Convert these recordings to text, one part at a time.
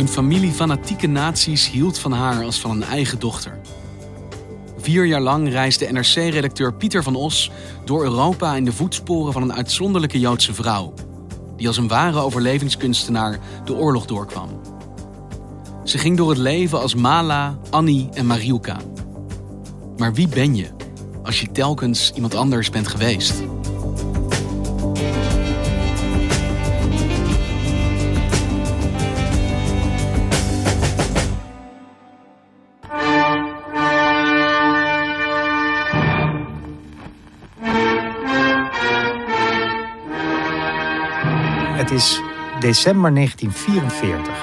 Een familie fanatieke nazi's hield van haar als van een eigen dochter. Vier jaar lang reisde NRC-redacteur Pieter van Os door Europa in de voetsporen van een uitzonderlijke Joodse vrouw, die als een ware overlevingskunstenaar de oorlog doorkwam. Ze ging door het leven als Mala, Annie en Mariuka. Maar wie ben je als je telkens iemand anders bent geweest? December 1944.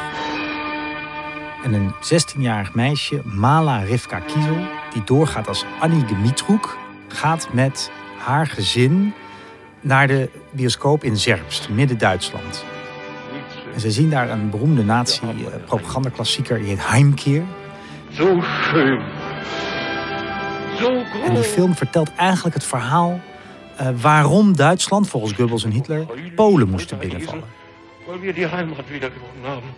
En een 16-jarig meisje, Mala Rivka Kiezel, die doorgaat als Annie Dimitroek, gaat met haar gezin naar de bioscoop in Zerbst, midden-Duitsland. En ze zien daar een beroemde nazi-propagandaklassieker, die heet Heimkeer. Zo schön. Zo groot. En die film vertelt eigenlijk het verhaal eh, waarom Duitsland, volgens Goebbels en Hitler, Polen moesten binnenvallen. Weil wir die Heimat wiedergewonnen haben.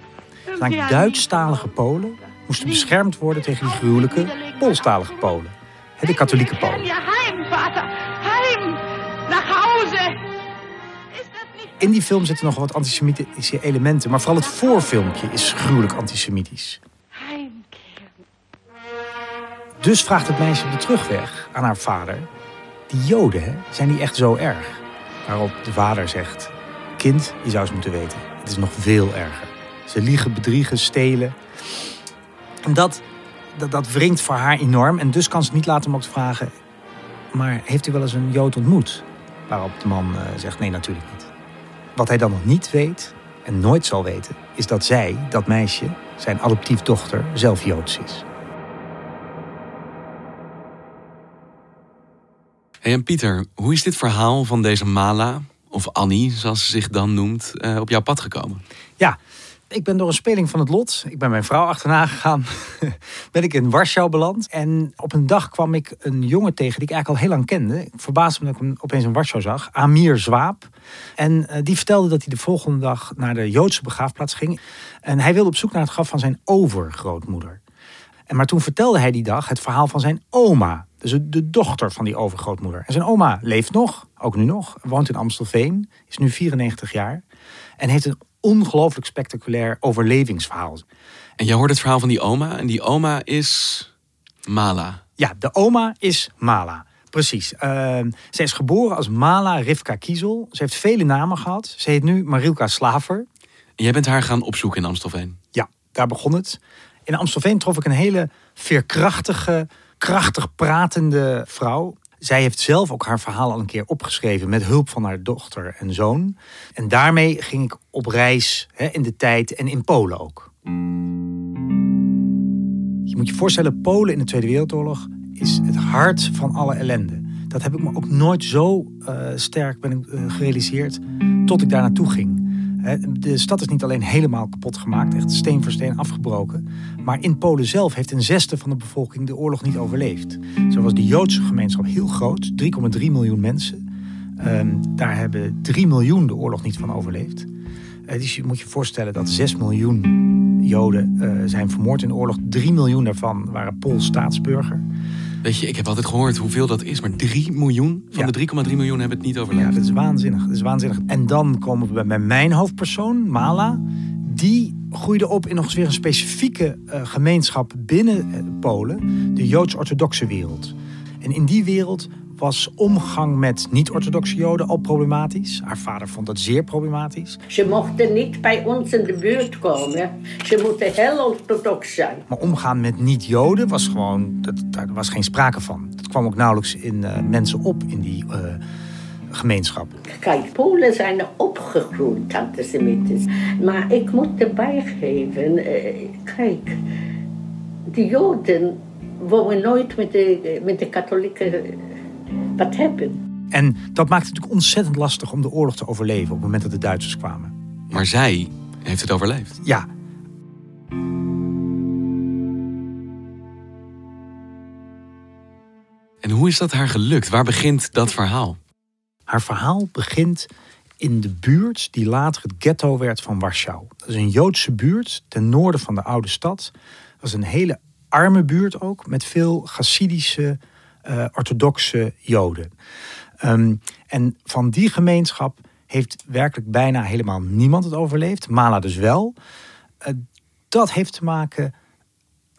Zolang Duitsstalige Polen moesten beschermd worden tegen die gruwelijke Poolstalige Polen. De katholieke Polen. Ja, heim, Vater! Heim! Nach Hause! Ist das nicht In die film zitten nog wat antisemitische elementen, maar vooral het voorfilmpje is gruwelijk antisemitisch. Dus vraagt het meisje op de terugweg aan haar vader: Die Joden, hè, zijn die echt zo erg? Waarop de vader zegt: Kind, je zou eens moeten weten, het is nog veel erger. Ze liegen, bedriegen, stelen. En dat, dat, dat wringt voor haar enorm. En dus kan ze niet laten om ook te vragen: Maar heeft u wel eens een Jood ontmoet? Waarop de man eh, zegt: Nee, natuurlijk niet. Wat hij dan nog niet weet en nooit zal weten, is dat zij, dat meisje, zijn adoptief dochter, zelf Joods is. Hey, en Pieter, hoe is dit verhaal van deze Mala, of Annie, zoals ze zich dan noemt, eh, op jouw pad gekomen? Ja, ik ben door een speling van het lot, ik ben mijn vrouw achterna gegaan, ben ik in Warschau beland. En op een dag kwam ik een jongen tegen die ik eigenlijk al heel lang kende. Ik verbaasde me dat ik hem opeens in Warschau zag, Amir Zwaap. En eh, die vertelde dat hij de volgende dag naar de Joodse begraafplaats ging. En hij wilde op zoek naar het graf van zijn overgrootmoeder. En maar toen vertelde hij die dag het verhaal van zijn oma. Dus de dochter van die overgrootmoeder. En zijn oma leeft nog, ook nu nog. Woont in Amstelveen, is nu 94 jaar. En heeft een ongelooflijk spectaculair overlevingsverhaal. En jij hoort het verhaal van die oma, en die oma is Mala. Ja, de oma is Mala. Precies. Uh, zij is geboren als Mala Rivka Kiezel. Ze heeft vele namen gehad. Ze heet nu Marilka Slaver. En jij bent haar gaan opzoeken in Amstelveen. Ja, daar begon het. In Amstelveen trof ik een hele veerkrachtige, krachtig pratende vrouw. Zij heeft zelf ook haar verhaal al een keer opgeschreven met hulp van haar dochter en zoon. En daarmee ging ik op reis hè, in de tijd en in Polen ook. Je moet je voorstellen, Polen in de Tweede Wereldoorlog is het hart van alle ellende. Dat heb ik me ook nooit zo eh, sterk ben ik, eh, gerealiseerd tot ik daar naartoe ging. De stad is niet alleen helemaal kapot gemaakt, echt steen voor steen afgebroken. Maar in Polen zelf heeft een zesde van de bevolking de oorlog niet overleefd. Zo was de Joodse gemeenschap heel groot, 3,3 miljoen mensen. Ehm, daar hebben 3 miljoen de oorlog niet van overleefd. Eh, dus je moet je voorstellen dat 6 miljoen Joden eh, zijn vermoord in de oorlog. 3 miljoen daarvan waren Pools staatsburger. Weet je, ik heb altijd gehoord hoeveel dat is, maar 3 miljoen van Ja. de 3,3 miljoen hebben het niet Ja, overleefd. dat is waanzinnig. Dat is waanzinnig. En dan komen we bij- mijn hoofdpersoon, Mala. Die groeide op in nog eens weer een specifieke eh, gemeenschap binnen eh, Polen. De Joods-orthodoxe wereld. En in die wereld was omgang met niet-orthodoxe Joden al problematisch. Haar vader vond dat zeer problematisch. Ze mochten niet bij ons in de buurt komen. Ze moeten heel orthodox zijn. Maar omgaan met niet-Joden was gewoon, dat, daar was geen sprake van. Dat kwam ook nauwelijks in eh, mensen op in die eh, gemeenschap. Kijk, Polen zijn opgegroeid antisemitisch. Maar ik moet erbij geven, eh, kijk, de Joden wouden nooit met de, met de katholieken wat hebben. En dat maakt het natuurlijk ontzettend lastig om de oorlog te overleven op het moment dat de Duitsers kwamen. Maar zij heeft het overleefd. Ja, En hoe is dat haar gelukt? Waar begint dat verhaal? haar verhaal begint in de buurt die later het ghetto werd van Warschau. Dat is een Joodse buurt ten noorden van de oude stad. Dat was een hele arme buurt ook, met veel Hasidische, eh, orthodoxe Joden. Ehm, en van die gemeenschap heeft werkelijk bijna helemaal niemand het overleefd. Mala dus wel. Eh, dat heeft te maken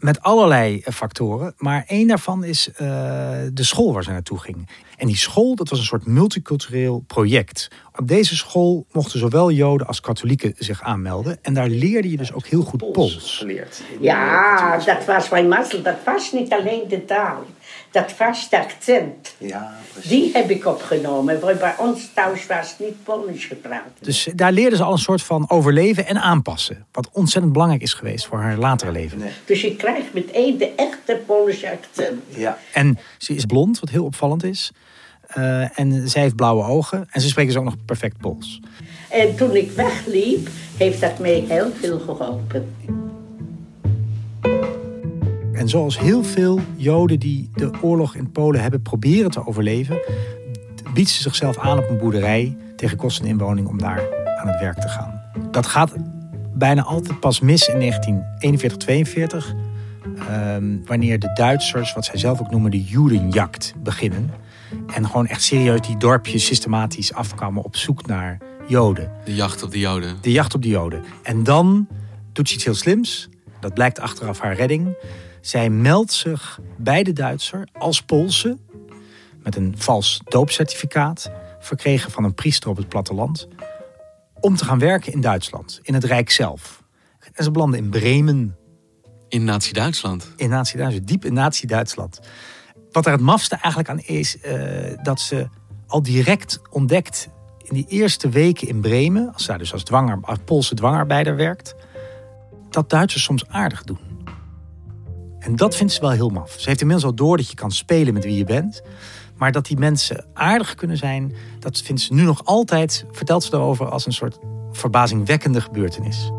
met allerlei eh, factoren. Maar één daarvan is eh, de school waar ze naartoe ging. En die school, dat was een soort multicultureel project. Op deze school mochten zowel Joden als katholieken zich aanmelden. En daar leerde je dus ook heel goed Pools. geleerd. Ja, dat was mijn mazzel. Dat was niet alleen de taal. Dat was de accent. Ja, precies. Die heb ik opgenomen. Want bij ons thuis was niet Pools gepraat. Dus daar leerden ze al een soort van overleven en aanpassen. Wat ontzettend belangrijk is geweest voor haar latere leven. Nee. Dus je krijgt meteen de echte Poolse accent. Ja. En ze is blond, wat heel opvallend is. Eh, en zij heeft blauwe ogen. En ze spreken dus ook nog perfect Pools. En toen ik wegliep, heeft dat mij heel veel geholpen. En zoals heel veel Joden die de oorlog in Polen hebben proberen te overleven, biedt ze zichzelf aan op een boerderij tegen kosten inwoning om daar aan het werk te gaan. Dat gaat bijna altijd pas mis in 1941, 42, ehm, wanneer de Duitsers, wat zij zelf ook noemen, de Judenjagd beginnen. En gewoon echt serieus die dorpjes systematisch afkwamen op zoek naar Joden. De jacht op de Joden. De jacht op de Joden. En dan doet ze iets heel slims. Dat blijkt achteraf haar redding. Zij meldt zich bij de Duitser als Poolse. Met een vals doopcertificaat. Verkregen van een priester op het platteland. Om te gaan werken in Duitsland. In het Rijk zelf. En ze belanden in Bremen. In Nazi-Duitsland. In Nazi-Duitsland. Diep in Nazi-Duitsland. Wat er het mafste eigenlijk aan is. eh, dat ze al direct ontdekt. In die eerste weken in Bremen. Als daar dus als, dwanger, als Poolse dwangarbeider werkt. Dat Duitsers soms aardig doen. En dat vindt ze wel heel maf. Ze heeft inmiddels al door dat je kan spelen met wie je bent. Maar dat die mensen aardig kunnen zijn, dat vindt ze nu nog altijd, vertelt ze daarover als een soort verbazingwekkende gebeurtenis.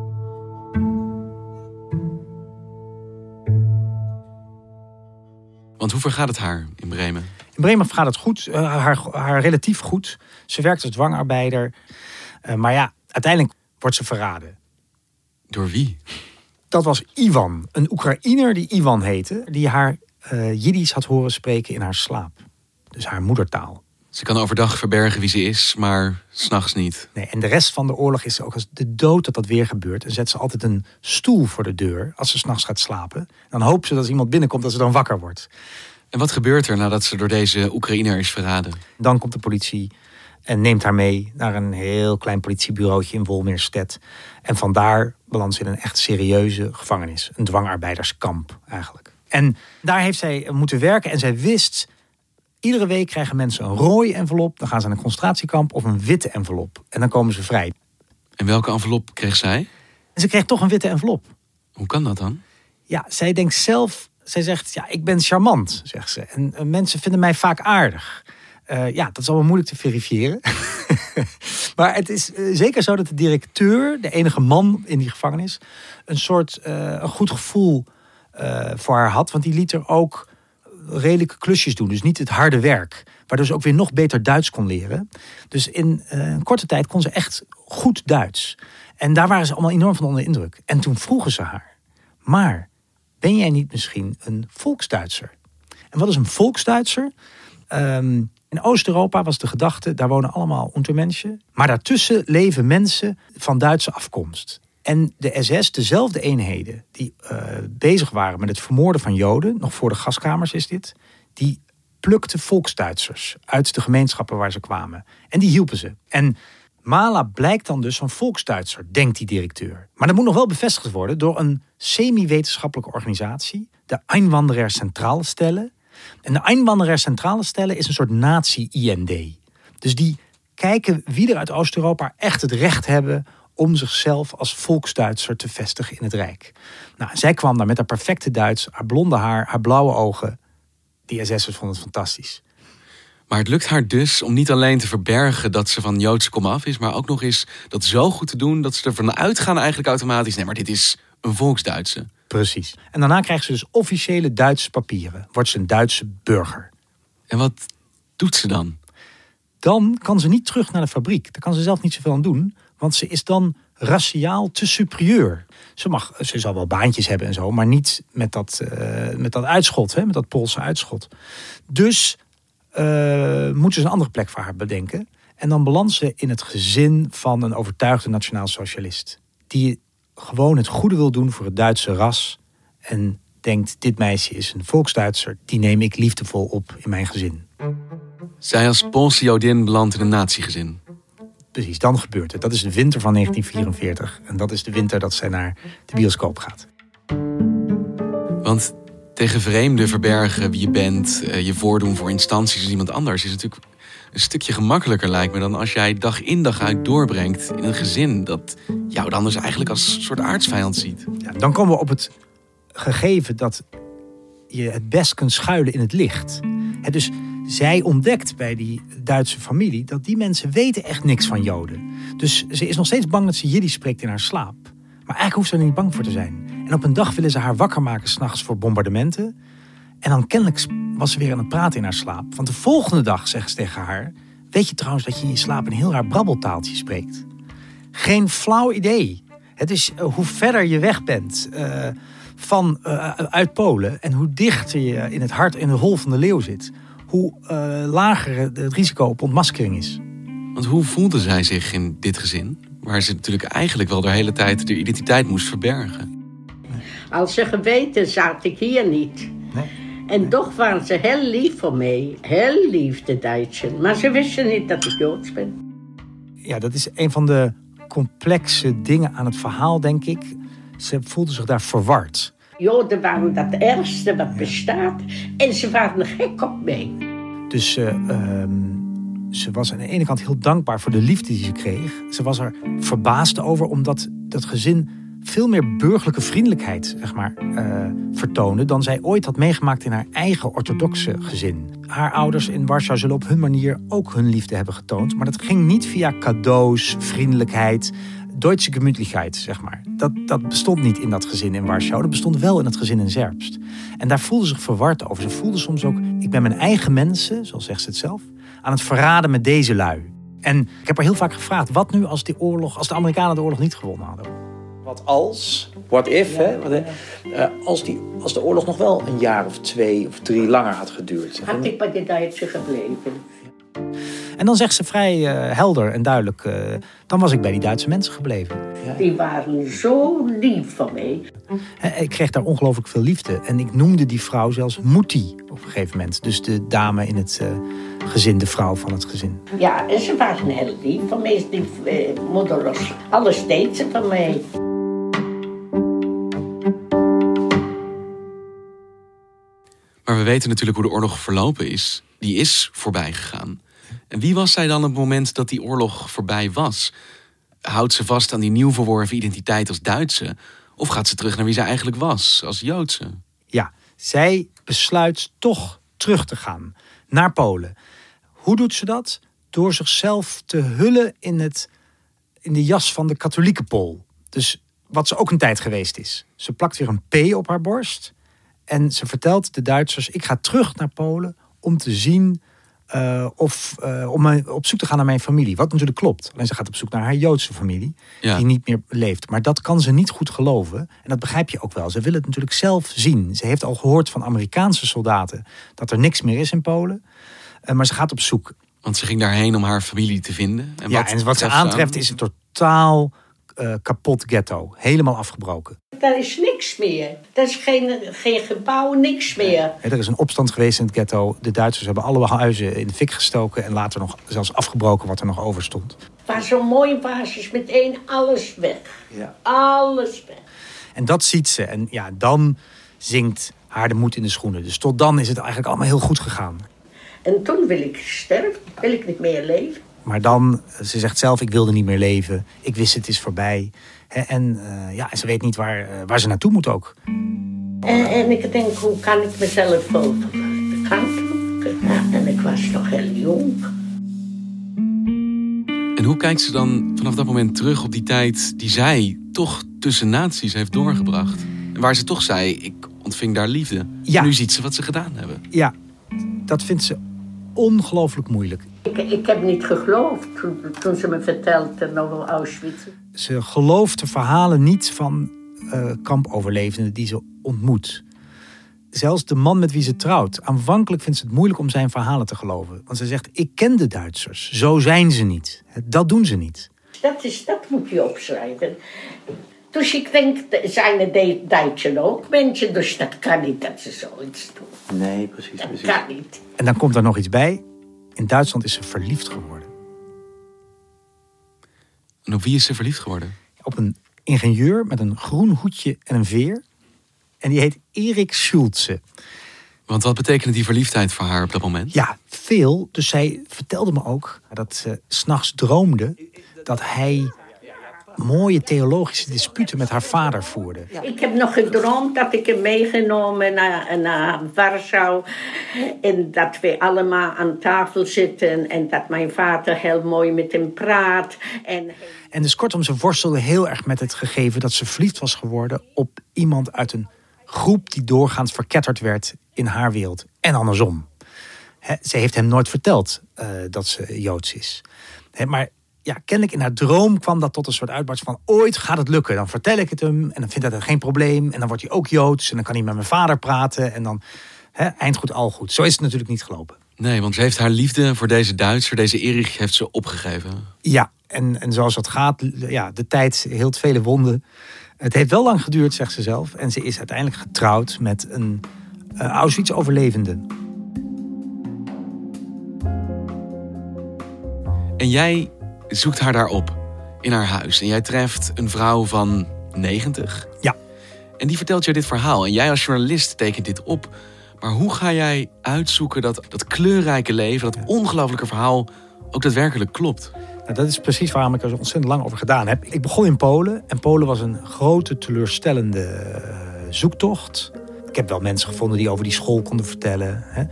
Want hoe vergaat het haar in Bremen? In Bremen gaat het goed, eh, haar, haar relatief goed. Ze werkt als dwangarbeider. Eh, maar ja, uiteindelijk wordt ze verraden. Door wie? Dat was Ivan, een Oekraïner die Ivan heette, die haar eh Jiddisch had horen spreken in haar slaap. Dus haar moedertaal. Ze kan overdag verbergen wie ze is, maar s'nachts niet. Nee, en de rest van de oorlog is ook als de dood dat dat weer gebeurt. En zet ze altijd een stoel voor de deur als ze s'nachts gaat slapen. Dan hoopt ze dat als iemand binnenkomt dat ze dan wakker wordt. En wat gebeurt er nadat ze door deze Oekraïner is verraden? Dan komt de politie en neemt haar mee naar een heel klein politiebureautje in Wolmeerstedt. En vandaar ze in een echt serieuze gevangenis. Een dwangarbeiderskamp eigenlijk. En daar heeft zij moeten werken en zij wist... iedere week krijgen mensen een rode envelop... dan gaan ze naar een concentratiekamp of een witte envelop. En dan komen ze vrij. En welke envelop kreeg zij? En ze kreeg toch een witte envelop. Hoe kan dat dan? Ja, zij denkt zelf, zij zegt, ja, ik ben charmant, zegt ze. En eh, mensen vinden mij vaak aardig. Eh, ja, dat is allemaal moeilijk te verifiëren. maar het is eh, zeker zo dat de directeur, de enige man in die gevangenis, een soort eh, een goed gevoel voor haar had. Want die liet er ook redelijke klusjes doen. Dus niet het harde werk. Waardoor ze ook weer nog beter Duits kon leren. Dus in een korte tijd kon ze echt goed Duits. En daar waren ze allemaal enorm van onder de indruk. En toen vroegen ze haar. Maar ben jij niet misschien een volksduitser? En wat is een volksduitser? Ehm, in Oost-Europa was de gedachte, daar wonen allemaal Untermenschen. Maar daartussen leven mensen van Duitse afkomst. En de SS, dezelfde eenheden die eh, bezig waren met het vermoorden van Joden, nog voor de gaskamers is dit, die plukten volksduitsers uit de gemeenschappen waar ze kwamen. En die hielpen ze. En Mala blijkt dan dus een volksduitser, denkt die directeur. Maar dat moet nog wel bevestigd worden door een semi-wetenschappelijke organisatie, de Einwanderer Centrale Stelle. En de Einwanderer Centrale Stelle is een soort nazi-IND. Dus die kijken wie er uit Oost-Europa echt het recht hebben om zichzelf als volksduitser te vestigen in het Rijk. Nou, zij kwam daar met haar perfecte Duits, haar blonde haar, haar blauwe ogen. Die SS'ers vonden het fantastisch. Maar het lukt haar dus om niet alleen te verbergen dat ze van Joodse komaf is, maar ook nog eens dat zo goed te doen dat ze ervan uitgaan eigenlijk automatisch. Nee, maar dit is een volksduitse. Precies. En daarna krijgt ze dus officiële Duitse papieren. Wordt ze een Duitse burger. En wat doet ze dan? Dan kan ze niet terug naar de fabriek. Daar kan ze zelf niet zoveel aan doen. Want ze is dan raciaal te superieur. Ze, mag, ze zal wel baantjes hebben en zo, maar niet met dat, eh, met dat uitschot, hè, met dat Poolse uitschot. Dus uh, moeten ze een andere plek voor haar bedenken. En dan belandt ze in het gezin van een overtuigde nationaal socialist. Die gewoon het goede wil doen voor het Duitse ras. En denkt, dit meisje is een volksduitser. Die neem ik liefdevol op in mijn gezin. Zij als Poolse Jodin belandt in een natiegezin. Precies, dan gebeurt het. Dat is de winter van 1944. En dat is de winter dat zij naar de bioscoop gaat. Want tegen vreemden verbergen wie je bent, eh, je voordoen voor instanties als iemand anders, is natuurlijk een stukje gemakkelijker, lijkt me, dan als jij dag in dag uit doorbrengt in een gezin dat jou dan dus eigenlijk als een soort aardsvijand ziet. Ja, dan komen we op het gegeven dat je het best kunt schuilen in het licht. Dus zij ontdekt bij die Duitse familie dat die mensen weten echt niks van Joden. Dus ze is nog steeds bang dat ze Jiddisch spreekt in haar slaap. Maar eigenlijk hoeft ze er niet bang voor te zijn. En op een dag willen ze haar wakker maken s'nachts voor bombardementen. En dan kennelijk was ze weer aan het praten in haar slaap. Want de volgende dag zeggen ze tegen haar... Weet je trouwens dat je in je slaap een heel raar brabbeltaaltje spreekt? Geen flauw idee. Het is uh, hoe verder je weg bent uh, van, uh, uit Polen... en hoe dichter je in het hart in de hol van de leeuw zit... hoe lager het risico op ontmaskering is. Want hoe voelde zij zich in dit gezin? Waar ze natuurlijk eigenlijk wel de hele tijd de identiteit moest verbergen. Als ze geweten zat ik hier niet. Nee. En toch waren ze heel lief voor mij. Heel lief, de Duitsers. Maar ze wisten niet dat ik Joods ben. Ja, dat is een van de complexe dingen aan het verhaal, denk ik. Ze voelde zich daar verward. Joden waren dat ergste wat bestaat. En ze waren gek op mij. Dus uh, ze was aan de ene kant heel dankbaar voor de liefde die ze kreeg. Ze was er verbaasd over, omdat dat gezin veel meer burgerlijke vriendelijkheid zeg maar, uh, vertoonde dan zij ooit had meegemaakt in haar eigen orthodoxe gezin. Haar ouders in Warschau zullen op hun manier ook hun liefde hebben getoond, maar dat ging niet via cadeaus, vriendelijkheid, Duitse gemütlichkeit, zeg maar. Dat, dat bestond niet in dat gezin in Warschau, dat bestond wel in het gezin in Zerbst. En daar voelde ze zich verward over. Ze voelde soms ook, ik ben mijn eigen mensen, zoals zegt ze het zelf, aan het verraden met deze lui. En ik heb haar heel vaak gevraagd, wat nu als, die oorlog, als de Amerikanen de oorlog niet gewonnen hadden? Wat als, what if, hè, wat, uh, als, die, als de oorlog nog wel een jaar of twee of drie langer had geduurd. Had ik bij de Duitsers gebleven. En dan zegt ze vrij uh, helder en duidelijk, uh, dan was ik bij die Duitse mensen gebleven. Ja. Die waren zo lief van mij. Ik kreeg daar ongelooflijk veel liefde. En ik noemde die vrouw zelfs Moetie op een gegeven moment. Dus de dame in het uh, gezin, de vrouw van het gezin. Ja, en ze waren heel lief van mij. Die moeder alles deed ze van mij. We weten natuurlijk hoe de oorlog verlopen is. Die is voorbij gegaan. En wie was zij dan op het moment dat die oorlog voorbij was? Houdt ze vast aan die nieuw verworven identiteit als Duitse? Of gaat ze terug naar wie ze eigenlijk was, als Joodse? Ja, zij besluit toch terug te gaan naar Polen. Hoe doet ze dat? Door zichzelf te hullen in, het, in de jas van de katholieke Pool. Dus wat ze ook een tijd geweest is. Ze plakt weer een P op haar borst. En ze vertelt de Duitsers: Ik ga terug naar Polen om te zien uh, of uh, om op zoek te gaan naar mijn familie. Wat natuurlijk klopt. Alleen ze gaat op zoek naar haar Joodse familie, ja. die niet meer leeft. Maar dat kan ze niet goed geloven. En dat begrijp je ook wel. Ze wil het natuurlijk zelf zien. Ze heeft al gehoord van Amerikaanse soldaten dat er niks meer is in Polen. Uh, maar ze gaat op zoek. Want ze ging daarheen om haar familie te vinden. En ja, wat en wat ze aantreft is een totaal kapot ghetto. Helemaal afgebroken. Daar is niks meer. Er is geen, geen gebouw, niks meer. Er is een opstand geweest in het ghetto. De Duitsers hebben alle huizen in de fik gestoken... en later nog zelfs afgebroken wat er nog over stond. Was zo'n mooie basis, meteen alles weg. Ja. Alles weg. En dat ziet ze. En ja, dan zinkt haar de moed in de schoenen. Dus tot dan is het eigenlijk allemaal heel goed gegaan. En toen wil ik sterven, wil ik niet meer leven. Maar dan, ze zegt zelf, ik wilde niet meer leven. Ik wist het is voorbij. En eh, ja, ze weet niet waar, eh, waar ze naartoe moet ook. En, en ik denk, hoe kan ik mezelf wel? Ja, en ik was nog heel jong. En hoe kijkt ze dan vanaf dat moment terug op die tijd die zij toch tussen naties heeft doorgebracht? En waar ze toch zei, ik ontving daar liefde. Ja. Nu ziet ze wat ze gedaan hebben. Ja, dat vindt ze ongelooflijk moeilijk. Ik, ik heb niet geloofd toen, toen ze me vertelde over Auschwitz. Ze gelooft de verhalen niet van eh, kampoverlevenden die ze ontmoet. Zelfs de man met wie ze trouwt. Aanvankelijk vindt ze het moeilijk om zijn verhalen te geloven. Want ze zegt, ik ken de Duitsers. Zo zijn ze niet. Dat doen ze niet. Dat, is, dat moet je opschrijven. Dus ik denk, zijn de- Duitsers ook mensen, dus dat kan niet dat ze zoiets doen. Nee, precies, Dat precies. kan niet. En dan komt er nog iets bij. In Duitsland is ze verliefd geworden. En op wie is ze verliefd geworden? Op een ingenieur met een groen hoedje en een veer. En die heet Erik Schulze. Want wat betekende die verliefdheid voor haar op dat moment? Ja, veel. Dus zij vertelde me ook dat ze s'nachts droomde dat hij mooie theologische disputen met haar vader voerde. Ik heb nog gedroomd dat ik hem meegenomen naar, naar Warschau. En dat we allemaal aan tafel zitten. En dat mijn vader heel mooi met hem praat. En En dus kortom, ze worstelde heel erg met het gegeven dat ze verliefd was geworden op iemand uit een groep die doorgaans verketterd werd in haar wereld. En andersom. Ze heeft hem nooit verteld eh, dat ze Joods is. Maar ja, kennelijk in haar droom kwam dat tot een soort uitbarst van ooit gaat het lukken. Dan vertel ik het hem en dan vindt hij dat geen probleem. En dan wordt hij ook Joods en dan kan hij met mijn vader praten. En dan hè, eind goed, al goed. Zo is het natuurlijk niet gelopen. Nee, want ze heeft haar liefde voor deze Duitser, deze Erich, heeft ze opgegeven. Ja, en, en zoals dat gaat, ja, de tijd heelt vele wonden. Het heeft wel lang geduurd, zegt ze zelf. En ze is uiteindelijk getrouwd met een eh, Auschwitz-overlevende. En jij zoekt haar daar op, in haar huis. En jij treft een vrouw van 90. Ja. En die vertelt jou dit verhaal. En jij als journalist tekent dit op. Maar hoe ga jij uitzoeken dat dat kleurrijke leven, dat ongelofelijke verhaal, ook daadwerkelijk klopt? Nou, dat is precies waarom ik er zo ontzettend lang over gedaan heb. Ik begon in Polen. En Polen was een grote, teleurstellende eh, zoektocht. Ik heb wel mensen gevonden die over die school konden vertellen. Hè.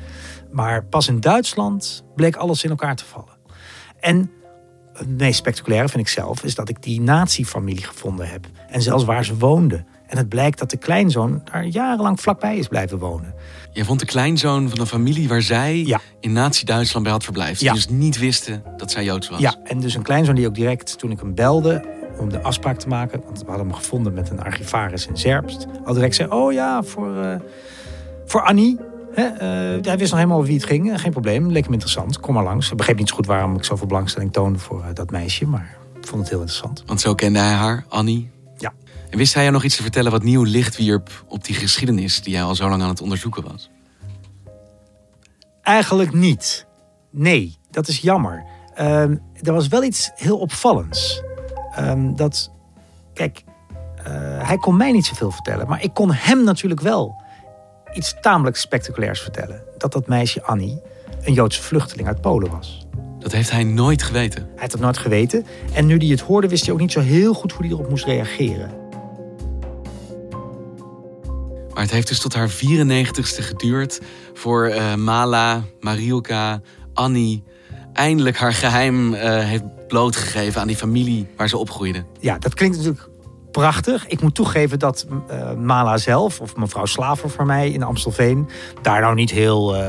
Maar pas in Duitsland bleek alles in elkaar te vallen. En het meest spectaculaire vind ik zelf... is dat ik die nazi-familie gevonden heb. En zelfs waar ze woonden. En het blijkt dat de kleinzoon daar jarenlang vlakbij is blijven wonen. Jij vond de kleinzoon van een familie waar zij Ja. in Nazi-Duitsland bij had Ja. dus niet wisten dat zij Joods was. Ja, en dus een kleinzoon die ook direct, toen ik hem belde om de afspraak te maken, want we hadden hem gevonden met een archivaris in Zerbst, al direct zei: Oh ja, voor, eh, voor Annie. Hè, eh, hij wist nog helemaal over wie het ging. Eh, Geen probleem, leek hem interessant. Kom maar langs. Ik begreep niet zo goed waarom ik zoveel belangstelling toonde voor eh, dat meisje, maar ik vond het heel interessant. Want zo kende hij haar, Annie. Ja. En wist hij jou nog iets te vertellen wat nieuw licht wierp op die geschiedenis die jij al zo lang aan het onderzoeken was? Eigenlijk niet. Nee, dat is jammer. Ehm, er was wel iets heel opvallends. Ehm, dat, kijk, hij kon mij niet zoveel vertellen, maar ik kon hem natuurlijk wel iets tamelijk spectaculairs vertellen. Dat dat meisje Annie een Joodse vluchteling uit Polen was. Dat heeft hij nooit geweten. Hij had dat nooit geweten. En nu hij het hoorde, wist hij ook niet zo heel goed hoe hij erop moest reageren. Maar het heeft dus tot haar 94ste geduurd voor eh, Mala, Mariuka, Annie eindelijk haar geheim eh, heeft blootgegeven aan die familie waar ze opgroeide. Ja, dat klinkt natuurlijk prachtig. Ik moet toegeven dat eh, Mala zelf, of mevrouw Slaver voor mij in Amstelveen, daar nou niet heel. eh,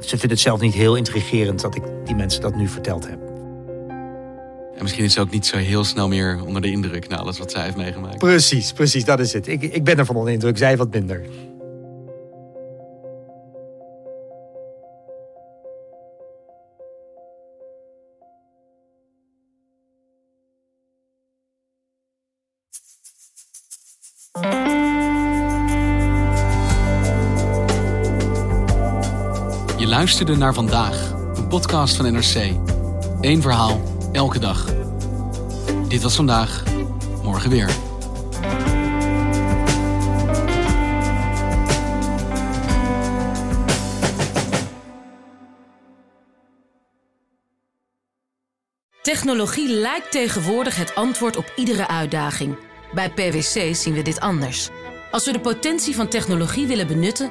ze vindt het zelf niet heel intrigerend dat ik die mensen dat nu verteld heb. En misschien is ze ook niet zo heel snel meer onder de indruk na alles wat zij heeft meegemaakt. Precies, precies, dat is het. Ik, ik ben ervan onder de indruk, zij wat minder. Luisterde naar vandaag, een podcast van NRC. Eén verhaal, elke dag. Dit was vandaag, morgen weer. Technologie lijkt tegenwoordig het antwoord op iedere uitdaging. Bij PwC zien we dit anders. Als we de potentie van technologie willen benutten,